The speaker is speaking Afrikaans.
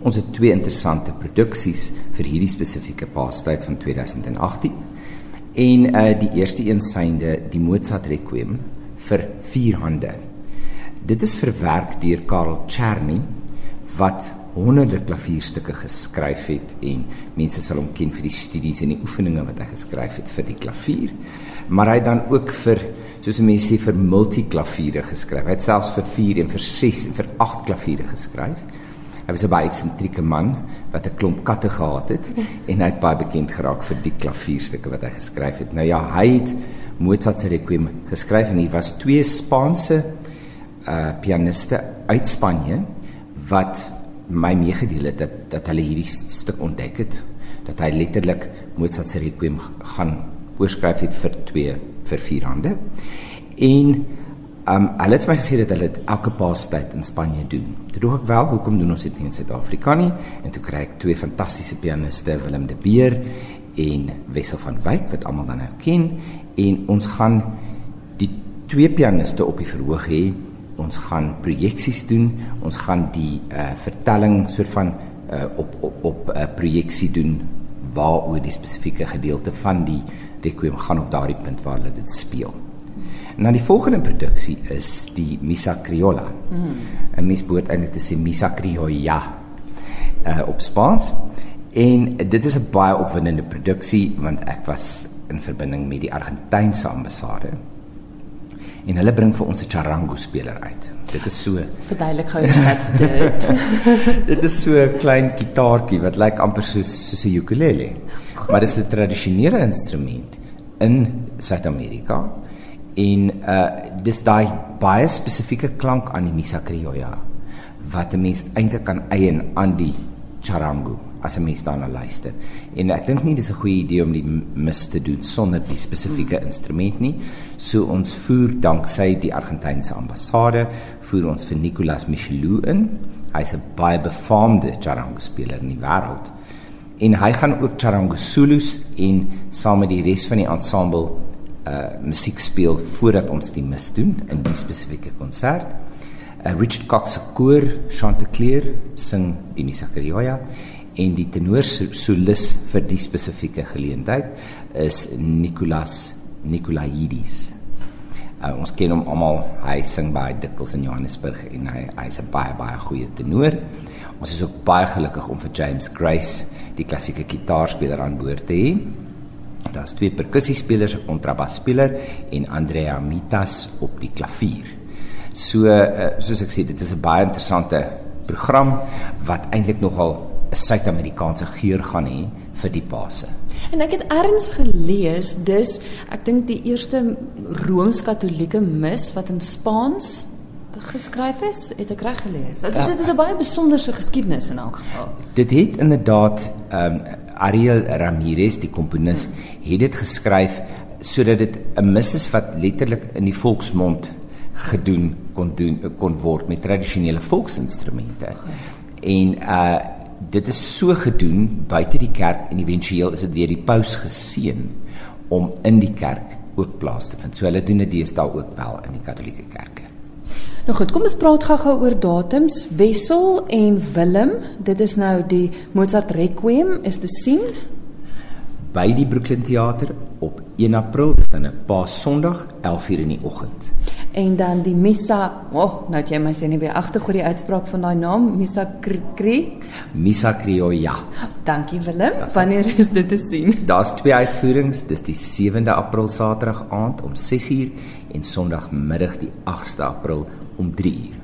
Ons het twee interessante produksies vir hierdie spesifieke Paastyd van 2018. En uh die eerste een synde die Mozart Requiem vir vier hande. Dit is verwerk deur Karl Czerny wat honderde klavierstukke geskryf het en mense sal hom ken vir die studies en die oefeninge wat hy geskryf het vir die klavier. Maar hy het dan ook vir soos mense sê vir multiklaviere geskryf. Hy het selfs vir 4 en vir 6 en vir 8 klaviere geskryf. Hy was 'n baie eksentrieke man wat 'n klomp katte gehad het en hy het baie bekend geraak vir die klavierstukke wat hy geskryf het. Nou ja, hy het Mozart se Requiem geskryf en hier was twee Spaanse uh pianiste uit Spanje wat my meegedeel het dat dat hulle hierdie stuk ontdek het dat hy letterlik Mozart se Requiem gaan oorskryf het vir twee vir vier hande. En um hulle het my gesê dat hulle dit elke paastyd in Spanje doen. Toe dink ek wel, hoekom doen ons dit nie in Suid-Afrika nie? En toe kry ek twee fantastiese pianiste, Willem de Beer en Wessel van Wyk wat almal dan nou ken en ons gaan die twee pianiste op die verhoog hê ons gaan projeksies doen ons gaan die uh, vertelling soort van uh, op op op 'n uh, eh, projeksie doen waaroor die spesifieke gedeelte van die requiem gaan op daardie punt waar hulle dit speel. Dan die volgende produksie is die Missa Criolla. Mm. 'n Mens behoort eintlik te sê Missa Criolla uh, op Spaans. En dit is 'n baie opwindende produksie want ek was in verbinding met die Argentynse ambassade en hulle bring vir ons 'n charango speler uit. Dit is so verduidelik gou wat dit. dit is so 'n klein gitaartjie wat lyk amper soos soos 'n ukulele. Maar dit is 'n tradisionele instrument in Suid-Amerika en uh dis daai baie spesifieke klank aan die misa criolla wat 'n mens eintlik kan eien aan die charango as 'n mens daarna luister. En ek dink nie dis 'n goeie idee om die mis te doen sonder die spesifieke hmm. instrument nie. So ons voer danksy die Argentynse ambassade voer ons vir Nicolas Michelou in. Hy's 'n baie befaamde charango speler in die wêreld. En hy gaan ook charango solos en saam met die res van die ensemble uh musiek speel voordat ons die mis doen in die spesifieke konsert. Uh, Richard Cox se koor Chanticleer sing die Missa Criolla en die tenor solis vir die spesifieke geleentheid is Nicolas Nicolaidis. Uh, ons ken hom almal, hy sing baie dikwels in Johannesburg en hy hy's 'n baie baie goeie tenor. Ons is ook baie gelukkig om vir James Grace, die klassieke gitaarspeler aan boord te hê. Daar's twee perkussiespelers, 'n kontrabasspeler en Andrea Mitas op die klavier. So uh, soos ek sê, dit is 'n baie interessante program wat eintlik nogal 'n Suid-Amerikaanse geur gaan hê vir die Paase. En ek het ergens gelees, dis ek dink die eerste Rooms-Katolieke mis wat in Spaans geskryf is, het ek reg gelees. Dit het, het 'n baie besonderse geskiedenis in elk geval. Dit het inderdaad ehm um, Ariel Ramirez, die komponis, het dit geskryf sodat dit 'n mis is wat letterlik in die volksmond gedoen kon doen kon word met tradisionele volksinstrumente. En uh dit is so gedoen buite die kerk en éventueel is dit deur die paus geseën om in die kerk ook plaas te vind. So hulle doen dit deesdae ook wel in die katolieke kerke. Nou goed, kom ons praat gou-gou oor datums. Wessel en Willem, dit is nou die Mozart Requiem is te sien by die Brooklyn Theater op 1 April, dis dan 'n Paas-Sondag, 11:00 in die oggend. En dan die Missa, o, oh, nou jy my sê nie weer agtergoed die uitspraak van daai naam, Missa Kri. Missa Criolla. Dankie Willem. Wanneer is dit te sien? Daar's twee uitvoerings, dis die 7de April Saterdag aand om 6uur en Sondagmiddag die 8de April om 3uur.